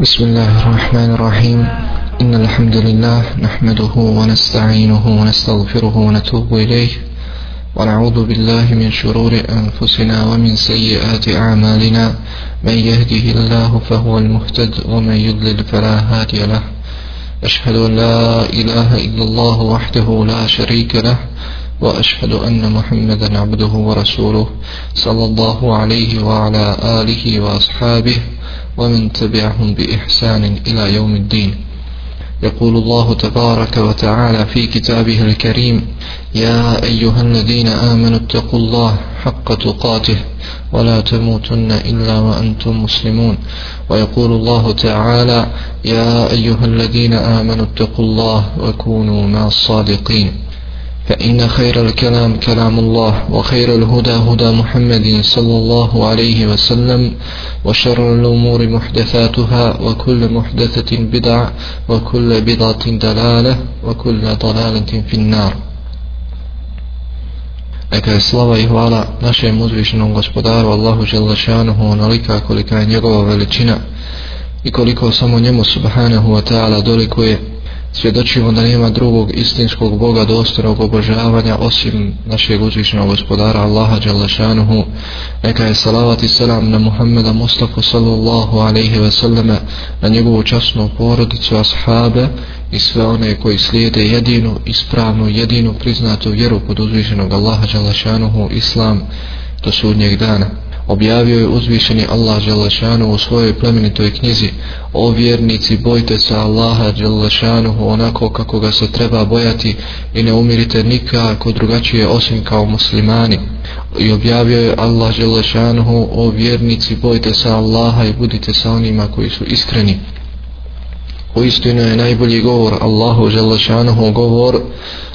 بسم الله الرحمن الرحيم. إن الحمد لله نحمده ونستعينه ونستغفره ونتوب إليه. ونعوذ بالله من شرور أنفسنا ومن سيئات أعمالنا. من يهده الله فهو المهتد ومن يضلل فلا هادي له. أشهد أن لا إله إلا الله وحده لا شريك له. وأشهد أن محمدا عبده ورسوله صلى الله عليه وعلى آله وأصحابه. ومن تبعهم بإحسان إلى يوم الدين. يقول الله تبارك وتعالى في كتابه الكريم يا أيها الذين آمنوا اتقوا الله حق تقاته ولا تموتن إلا وأنتم مسلمون. ويقول الله تعالى يا أيها الذين آمنوا اتقوا الله وكونوا مع الصادقين. فإن خير الكلام كلام الله وخير الهدى هدى محمد صلى الله عليه وسلم وشر الأمور محدثاتها وكل محدثة بدعة وكل بدعة دلالة وكل ضلالة في النار Neka je slava i hvala našem uzvišenom gospodaru Allahu Želešanuhu onolika kolika je njegova veličina i koliko samo njemu subhanahu wa ta'ala dolikuje svjedočimo da nema drugog istinskog Boga dostojnog obožavanja osim našeg uzvišenog gospodara Allaha Đalešanuhu neka je salavat i selam na Muhammeda Mustafa sallallahu alaihi ve selleme na njegovu časnu porodicu ashabe i sve one koji slijede jedinu ispravnu jedinu priznatu vjeru pod uzvišenog Allaha Đalešanuhu Islam do sudnjeg dana objavio je uzvišeni Allah Đelešanu u svojoj plemenitoj knjizi o vjernici bojte se Allaha Đelešanu onako kako ga se treba bojati i ne umirite nikako drugačije osim kao muslimani. I objavio je Allah Đelešanu o vjernici bojte se Allaha i budite sa onima koji su iskreni. U istinu je najbolji govor Allahu Đelešanu govor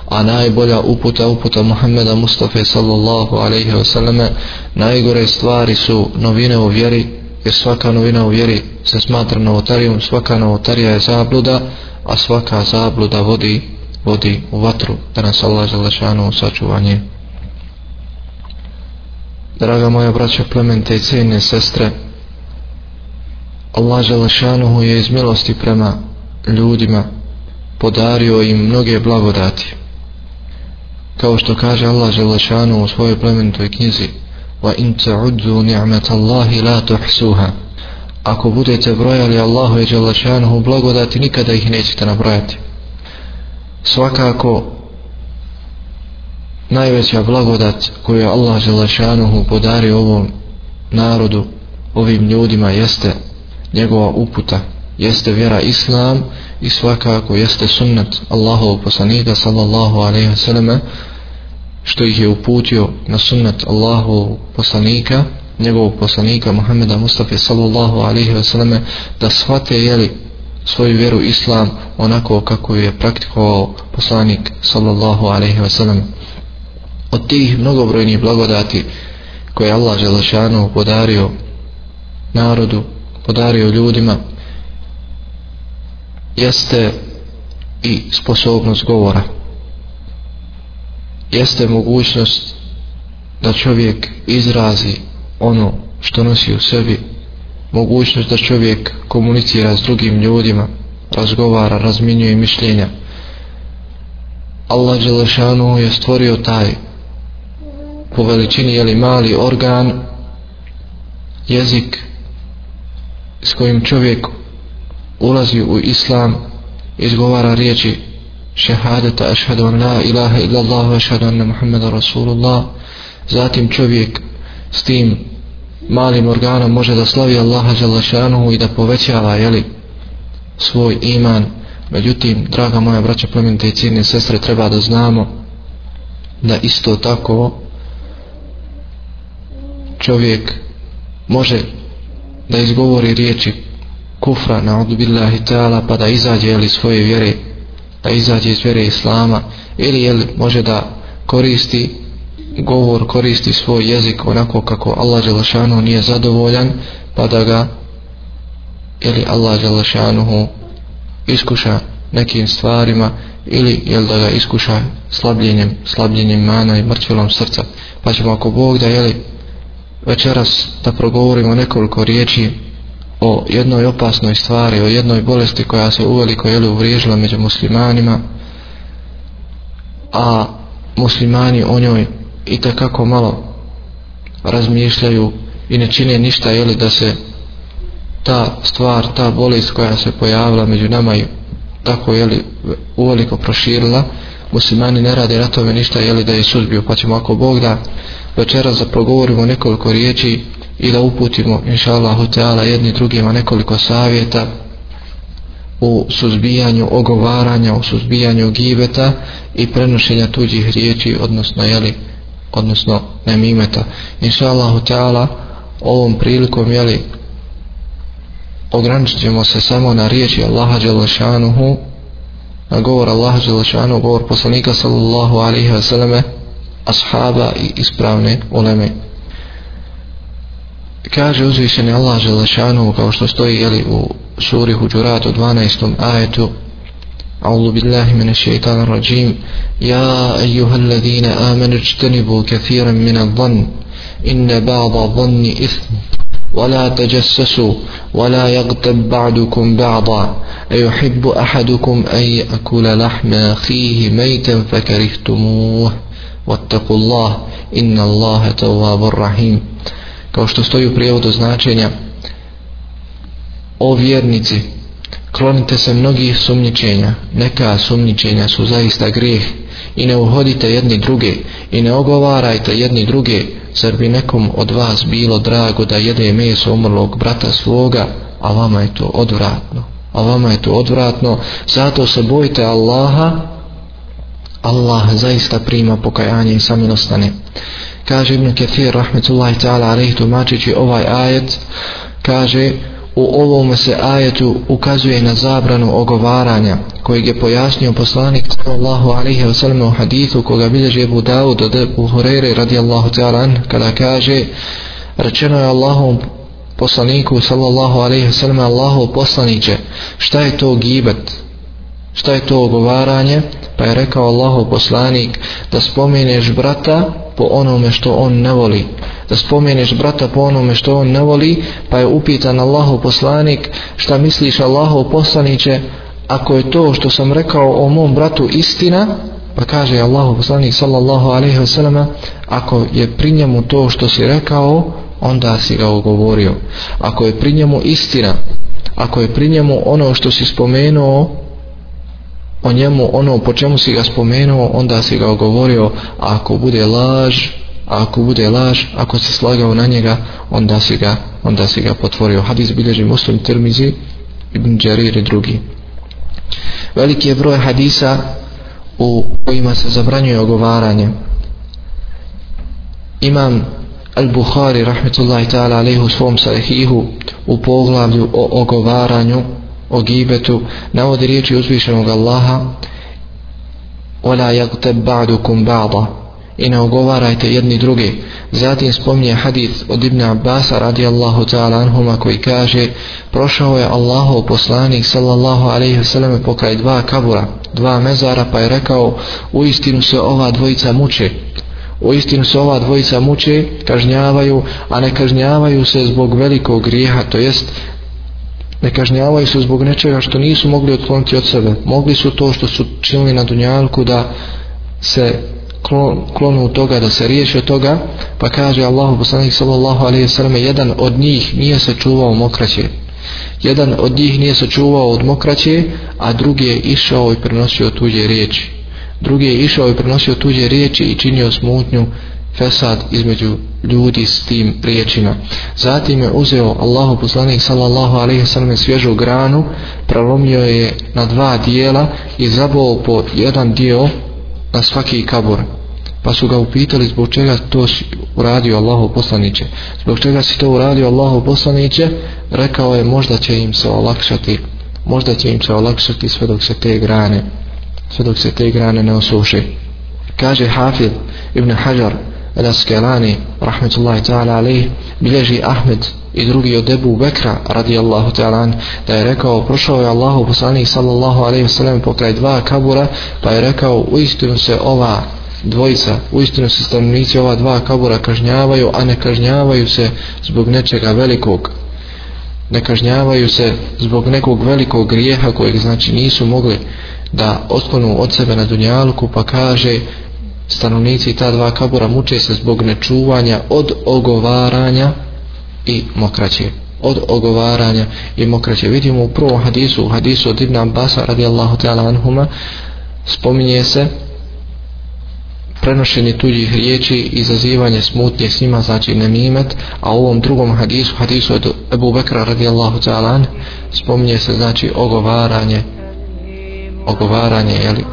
a najbolja uputa uputa Muhammeda Mustafa sallallahu alaihi wa sallame najgore stvari su novine u vjeri jer svaka novina u vjeri se smatra novotarijom svaka novotarija je zabluda a svaka zabluda vodi vodi u vatru da nas Allah želešanu sačuvanje. Draga moja braća plemente i cijene sestre Allah Želešanuhu je iz milosti prema ljudima podario im mnoge blagodati kao što kaže Allah Želešanu u svojoj plemenitoj knjizi wa in ta'udzu ni'mat Allahi la tuhsuha. Ako budete brojali Allahu i Želešanu blagodati nikada ih nećete nabrojati. Svakako najveća blagodat koju je Allah Želešanu podario ovom narodu ovim ljudima jeste njegova uputa jeste vjera Islam i svakako jeste sunnet Allahov poslanika sallallahu alaihi wa sallam što ih je uputio na sunnet Allahov poslanika njegovog poslanika Muhammeda Mustafa sallallahu alaihi wa sallam da shvate jeli svoju vjeru Islam onako kako je praktikovao poslanik sallallahu alaihi wa sallam od tih mnogobrojnih blagodati koje Allah Želešanu podario narodu podario ljudima jeste i sposobnost govora. Jeste mogućnost da čovjek izrazi ono što nosi u sebi. Mogućnost da čovjek komunicira s drugim ljudima razgovara, razminjuje mišljenja. Allah Đelešanu je stvorio taj po veličini jeli mali organ jezik s kojim čovjek ulazi u islam izgovara riječi šehadeta ašhadu an la ilaha illa Allah ašhadu anna Muhammeda Rasulullah. Zatim čovjek s tim malim organom može da slavi Allaha Đalašanuhu i da povećava jeli, svoj iman. Međutim draga moja braća plemenite i cijene sestre treba da znamo da isto tako čovjek može da izgovori riječi kufra na billahi ta'ala pa da izađe ili svoje vjere da izađe iz vjere islama ili jel može da koristi govor, koristi svoj jezik onako kako Allah Đelešanu nije zadovoljan pa da ga ili Allah Đelešanu iskuša nekim stvarima ili jel da ga iskuša slabljenjem, slabljenjem mana i mrtvilom srca. Pa ćemo ako Bog da jeli večeras da progovorimo nekoliko riječi o jednoj opasnoj stvari, o jednoj bolesti koja se uveliko je uvriježila među muslimanima, a muslimani o njoj i kako malo razmišljaju i ne čine ništa jeli da se ta stvar, ta bolest koja se pojavila među nama i tako jeli uveliko proširila. Muslimani ne rade na tome ništa jeli da je suzbio pa ćemo ako Bog da večeras da progovorimo nekoliko riječi i da uputimo inša Allahu Teala jedni drugima nekoliko savjeta u suzbijanju ogovaranja, u suzbijanju gibeta i prenošenja tuđih riječi, odnosno jeli, odnosno nemimeta. Inša Allahu Teala ovom prilikom jeli ograničit ćemo se samo na riječi Allaha Đelešanuhu na govor Allaha Đelešanuhu govor poslanika sallallahu alaihi ve selleme ashaba i ispravne uleme kaže uzvišeni Allah Đelešanuhu kao što stoji jeli, u suri Huđurat u 12. ajetu أعوذ بالله من الشيطان الرجيم يا أيها الذين آمنوا اجتنبوا كثيرا من الظن إن بعض الظن إثم ولا تجسسوا ولا يغتب بعضكم بعضا أيحب أحدكم أن يأكل لحم أخيه ميتا فكرهتموه واتقوا الله إن الله تواب الرحيم kao što stoji u prijevodu značenja o vjernici klonite se mnogih sumničenja neka sumnjičenja su zaista grijeh i ne uhodite jedni druge i ne ogovarajte jedni druge. Zar bi nekom od vas bilo drago da jede meso umrlog brata svoga? A vama je to odvratno. A vama je to odvratno. Zato se bojite Allaha Allah zaista prima pokajanje i samilostane. Kaže Ibn Kathir rahmetullahi ta'ala alaih tumačići ovaj ajet kaže u ovom se ajetu ukazuje na zabranu ogovaranja kojeg je pojasnio poslanik sallallahu alaihi wasallam u hadithu koga bilježi Ebu Dawud od Ebu Hureyre radijallahu ta'ala kada kaže rečeno je Allahom poslaniku sallallahu alaihi wa sallam Allahu poslaniće šta je to gibet? Šta je to ogovaranje? Pa je rekao Allahu poslanik da spomeneš brata po onome što on ne voli. Da spomeneš brata po onome što on ne voli pa je upitan Allahu poslanik šta misliš Allahu poslaniće ako je to što sam rekao o mom bratu istina? Pa kaže Allahu poslanik sallallahu alaihi wasallam ako je pri njemu to što si rekao onda si ga ugovorio. Ako je pri njemu istina ako je pri njemu ono što si spomenuo o njemu ono po čemu si ga spomenuo onda si ga ogovorio a ako bude laž a ako bude laž ako si slagao na njega onda si ga onda si ga potvorio. Hadis bilježi muslim Tirmizi, ibn Đarir i drugi. Veliki je broj hadisa u kojima se zabranjuje ogovaranje. Imam al-Bukhari rahmetullahi ta'ala alaihu svom sahihu u poglavlju o ogovaranju o gibetu navodi riječi uzvišenog Allaha وَلَا يَغْتَبْ بَعْدُكُمْ بَعْضًا i ne ogovarajte jedni drugi zatim spominje hadith od Ibn Abbasa radijallahu ta'ala anhuma koji kaže prošao je Allahov poslanik sallallahu alaihi wasallam pokraj dva kabura dva mezara pa je rekao u istinu se ova dvojica muče u istinu se ova dvojica muče kažnjavaju a ne kažnjavaju se zbog velikog grijeha to jest ne kažnjavaju se zbog nečega što nisu mogli otkloniti od sebe. Mogli su to što su činili na Dunjalku da se klonu toga, da se riješi od toga, pa kaže Allahu poslanik sallallahu alaihi sallam, jedan od njih nije se čuvao mokraće. Jedan od njih nije se čuvao od mokraće, a drugi je išao i prenosio tuđe riječi. Drugi je išao i prenosio tuđe riječi i činio smutnju fesad između ljudi s tim riječima. Zatim je uzeo Allahu poslanik sallallahu alaihi wa sallam svježu granu, prelomio je na dva dijela i zabao po jedan dio na svaki kabur. Pa su ga upitali zbog čega to uradio Allahu poslaniće. Zbog čega si to uradio Allahu poslaniće, rekao je možda će im se olakšati, možda će im se olakšati sve dok se te grane, sve dok se te grane ne osuše. Kaže Hafid ibn Hajar, Al-Askelani, rahmetullahi ta'ala alaih, bilježi Ahmed i drugi od Ebu Bekra, radijallahu ta'ala da je rekao, prošao je Allahu poslanik sallallahu alaihi wasallam pokraj dva kabura, pa je rekao, u istinu se ova dvojica, u istinu se stanovnici ova dva kabura kažnjavaju, a ne kažnjavaju se zbog nečega velikog. ne kažnjavaju se zbog nekog velikog grijeha kojeg znači nisu mogli da otklonu od sebe na dunjalku pa kaže stanovnici ta dva kabura muče se zbog nečuvanja od ogovaranja i mokraće. Od ogovaranja i mokraće. Vidimo u prvom hadisu u hadisu od Ibn Abasa radijallahu ta'ala anhuma spominje se prenošenje tuđih riječi i izazivanje smutnje s njima znači nemimet a u ovom drugom hadisu hadisu od Ebu Bekra radijallahu ta'ala spominje se znači ogovaranje ogovaranje jeli,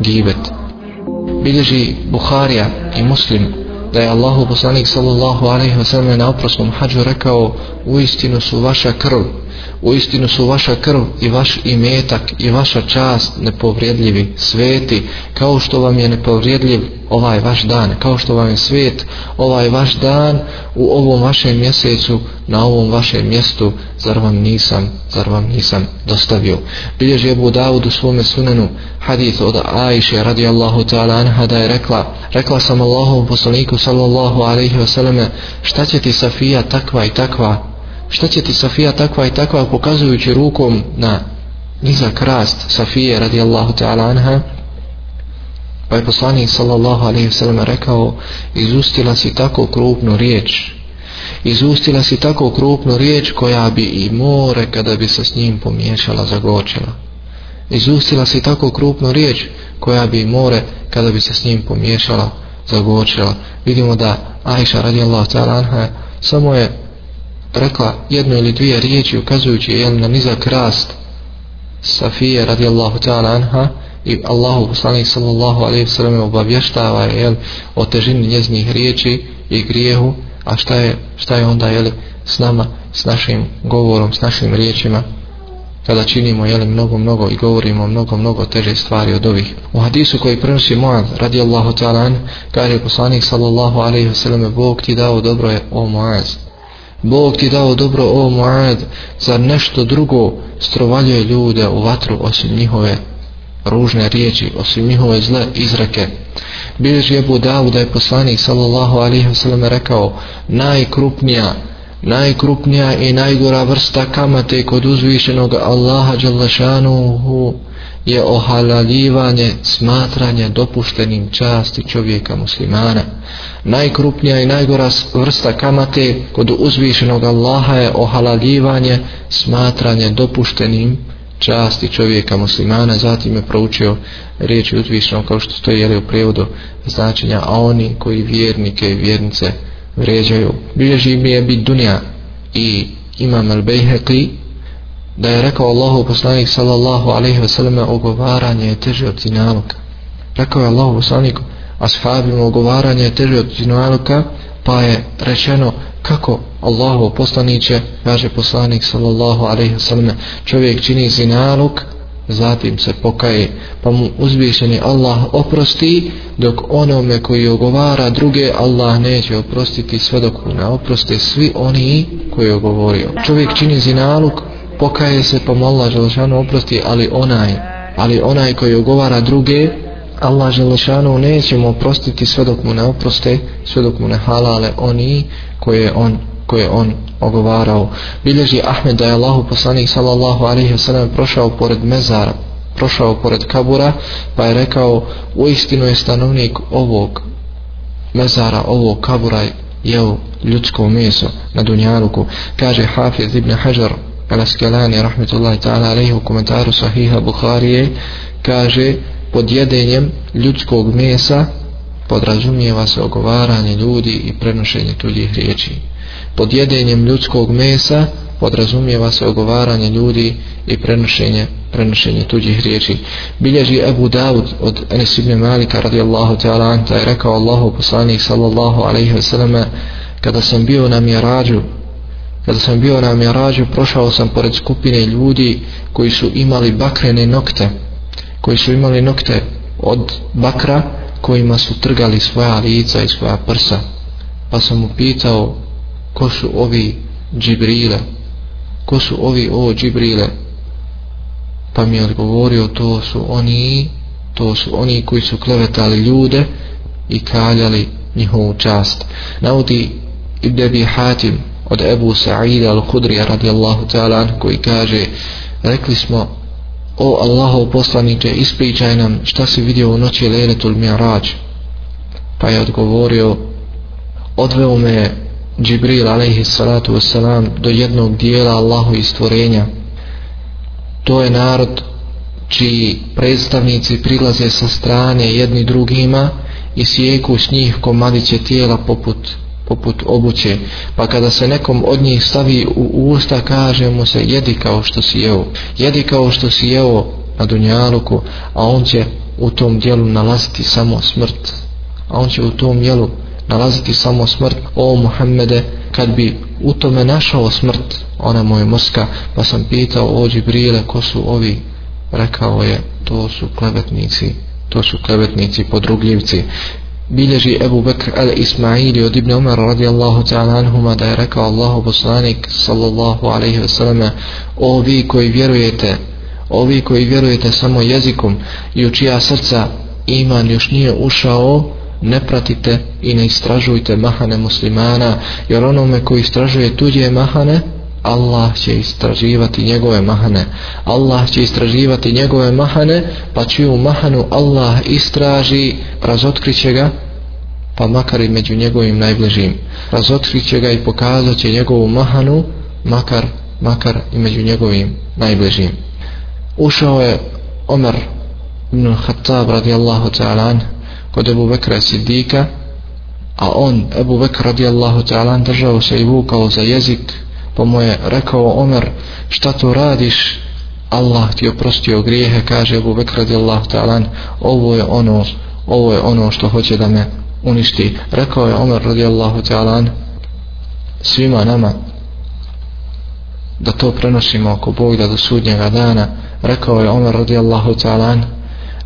gibet bilježi Buharija i Muslim da je Allahu poslanik sallallahu alaihi wa sallam na oprosnom hađu rekao u istinu su vaša krv u istinu su vaša krv i vaš imetak i vaša čast nepovrijedljivi sveti kao što vam je nepovrijedljiv ovaj vaš dan kao što vam je svet ovaj vaš dan u ovom vašem mjesecu na ovom vašem mjestu zar vam nisam zar vam nisam dostavio? Bilježi Ebu Davud u svome sunenu hadith od Aisha radijallahu ta'ala anha da je rekla rekla sam Allahom poslaniku sallallahu alaihi wasallame, šta će ti Safija takva i takva? Šta će ti Safija takva i takva pokazujući rukom na nizak rast Safije radijallahu ta'ala anha? Pa je poslanik sallallahu alaihi wasallam rekao izustila si tako krupnu riječ izustila si tako krupnu riječ koja bi i more kada bi se s njim pomiješala zagočila izustila si tako krupnu riječ koja bi more kada bi se s njim pomiješala zagočila vidimo da Aisha radijallahu ta'ala anha samo je rekla jednu ili dvije riječi ukazujući jel, na nizak rast Safije radijallahu ta'ala anha i Allahu poslanik sallallahu alejhi ve sellem obavještava je o težini njezinih riječi i grijehu a šta je, šta je onda je s nama, s našim govorom, s našim riječima kada činimo jel, mnogo, mnogo i govorimo mnogo, mnogo teže stvari od ovih. U hadisu koji prenosi Muad radijallahu ta'ala kaže poslanik sallallahu alejhi ve sellem Bog ti dao dobro je o Muaz Bog ti dao dobro o Muad za nešto drugo strovaljuje ljude u vatru osim njihove ružne riječi osim njihove zle izreke. bilježi Ebu Davu da je poslanik sallallahu alaihi wa sallam rekao najkrupnija najkrupnija i najgora vrsta kamate kod uzvišenog Allaha Đalašanuhu je ohalaljivanje smatranje dopuštenim časti čovjeka muslimana. Najkrupnija i najgora vrsta kamate kod uzvišenog Allaha je ohalaljivanje smatranje dopuštenim časti čovjeka muslimana. Zatim je proučio riječi uzvišenog kao što stoji jeli u prijevodu značenja a oni koji vjernike i vjernice vređaju. Bilježi mi je bit dunja i imam al-Bejheqi da je rekao Allahu poslanik sallallahu alaihi ve selleme ogovaranje je teže od zinaluka rekao je Allahu poslanik ashabima ogovaranje je teže od zinaluka pa je rečeno kako Allahu poslaniće kaže poslanik sallallahu alaihi ve selleme čovjek čini zinaluk zatim se pokaje pa mu uzvišeni Allah oprosti dok onome koji ogovara druge Allah neće oprostiti sve dok mu ne oproste svi oni koji je ogovorio čovjek čini zinaluk pokaje se pa mu Allah Želešanu oprosti ali onaj ali onaj koji ugovara druge Allah Želešanu neće mu oprostiti sve dok mu ne oproste sve dok mu ne halale oni koje on koje on ogovarao. Bilježi Ahmed da je Allahu poslanik sallallahu alaihi wasallam prošao pored mezara prošao pored kabura pa je rekao u istinu je stanovnik ovog mezara ovog kabura jeo ljudsko meso na dunjaluku. Kaže Hafiz ibn Hajar Al-Askelani rahmetullahi ta'ala alaihi u komentaru sahiha Bukharije kaže pod jedenjem ljudskog mesa podrazumijeva se ogovaranje ljudi i prenošenje tuđih riječi. Pod jedenjem ljudskog mesa podrazumijeva se ogovaranje ljudi i prenošenje prenošenje tuđih riječi. Bilježi Abu Dawud od Enes ibn Malika radijallahu ta'ala anta je rekao Allahu poslanik sallallahu alaihi wasallam kada sam bio na mjerađu kada sam bio na mjerađu prošao sam pored skupine ljudi koji su imali bakrene nokte koji su imali nokte od bakra kojima su trgali svoja lica i svoja prsa. Pa sam mu pitao ko su ovi džibrile? Ko su ovi o džibrile? Pa mi je odgovorio to su oni to su oni koji su klevetali ljude i kaljali njihovu čast. Navodi Ibn Abi Hatim od Ebu Sa'ida al-Hudrija radijallahu ta'ala koji kaže rekli smo o Allahov poslaniče ispričaj nam šta si vidio u noći Lejletul Mi'rađ pa je odgovorio odveo me Džibril alaihi salatu wasalam do jednog dijela Allahu stvorenja. to je narod čiji predstavnici prilaze sa strane jedni drugima i sjeku s njih komadiće tijela poput poput obuće pa kada se nekom od njih stavi u usta kaže mu se jedi kao što si jeo jedi kao što si jeo na dunjaluku a on će u tom dijelu nalaziti samo smrt. A on će u tom dijelu nalaziti samo smrt. O Muhammede kad bi u tome našao smrt ona moja mrska, pa sam pitao o Džibrile ko su ovi? Rekao je to su klevetnici to su klevetnici podrugljivci bilježi Ebu Bekr al-Ismaili od Ibn Umar radijallahu ta'ala anhuma da je rekao Allahu poslanik sallallahu alaihi ve selleme o vi koji vjerujete o vi koji vjerujete samo jezikom i u čija srca iman još nije ušao ne pratite i ne istražujte mahane muslimana jer onome koji istražuje tuđe mahane Allah će istraživati njegove mahane. Allah će istraživati njegove mahane pa čiju mahanu Allah istraži razotkriće ga pa makar i među njegovim najbližim. Razotkriće ga i pokazat će njegovu mahanu makar, makar i među njegovim najbližim. Ušao je Omer ibn Khattab radijallahu ta'ala kod Ebu Bekra Siddika a on Ebu Bekra radijallahu ta'ala držao se i vukao za jezik pa mu je rekao Omer šta to radiš? Allah ti oprostio grijehe kaže Abu Bekr radijallahu ta'ala ovo je ono ovo je ono što hoće da me uništi. Rekao je Omer radijallahu ta'ala svima nama da to prenosimo ako Bog da do sudnjega dana. Rekao je Omer radijallahu ta'ala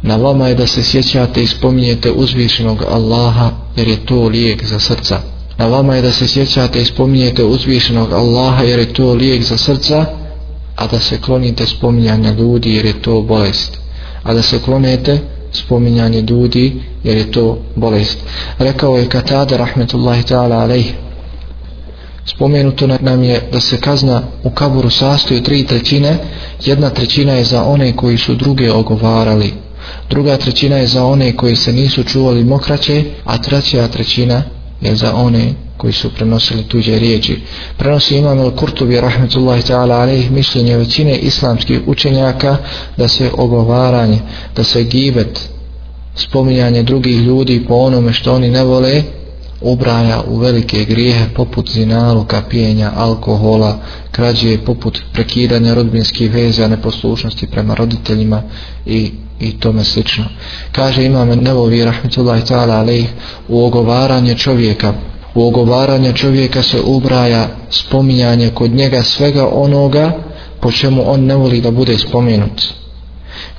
na vama je da se sjećate i spominjete uzvišenog Allaha jer je to lijek za srca na vama je da se sjećate i spominjete uzvišenog Allaha jer je to lijek za srca a da se klonite spominjanja ljudi jer je to bolest. A da se klonete spominjanje ljudi jer je to bolest. Rekao je Katada rahmetullahi ta'ala alaih spomenuto nam je da se kazna u kaburu sastoji tri trećine. Jedna trećina je za one koji su druge ogovarali. Druga trećina je za one koji se nisu čuvali mokraće a treća trećina je za one koji su prenosili tuđe riječi. Prenosi imam al-Kurtubi rahmetullahi ta'ala alaih mišljenje većine islamskih učenjaka da se ogovaranje, da se gibet, spominjanje drugih ljudi po onome što oni ne vole, ubraja u velike grijehe poput zinaluka, pijenja, alkohola, krađe, poput prekidanja rodbinskih veza, neposlušnosti prema roditeljima i i tome slično. Kaže imam Nevovi rahmetullahi ta'ala alaih u ogovaranje čovjeka u ogovaranje čovjeka se ubraja spominjanje kod njega svega onoga po čemu on ne voli da bude spomenut.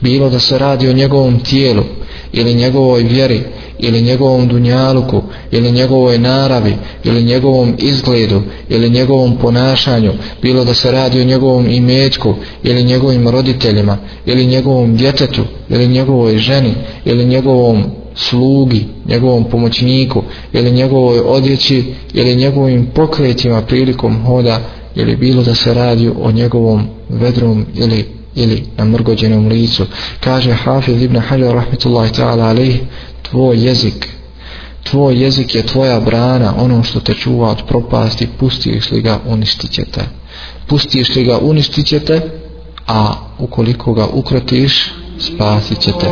Bilo da se radi o njegovom tijelu ili njegovoj vjeri ili njegovom dunjaluku ili njegovoj naravi ili njegovom izgledu ili njegovom ponašanju bilo da se radi o njegovom imetku ili njegovim roditeljima ili njegovom djetetu ili njegovoj ženi ili njegovom slugi, njegovom pomoćniku ili njegovoj odjeći ili njegovim pokrećima prilikom hoda ili bilo da se radi o njegovom vedrom ili ili na mrgođenom licu. Kaže Hafiz ibn Hajar rahmetullahi ta'ala alaih tvoj jezik tvoj jezik je tvoja brana ono što te čuva od propasti pustiš li ga uništit ćete pustiš li ga uništit ćete a ukoliko ga ukrotiš spasit ćete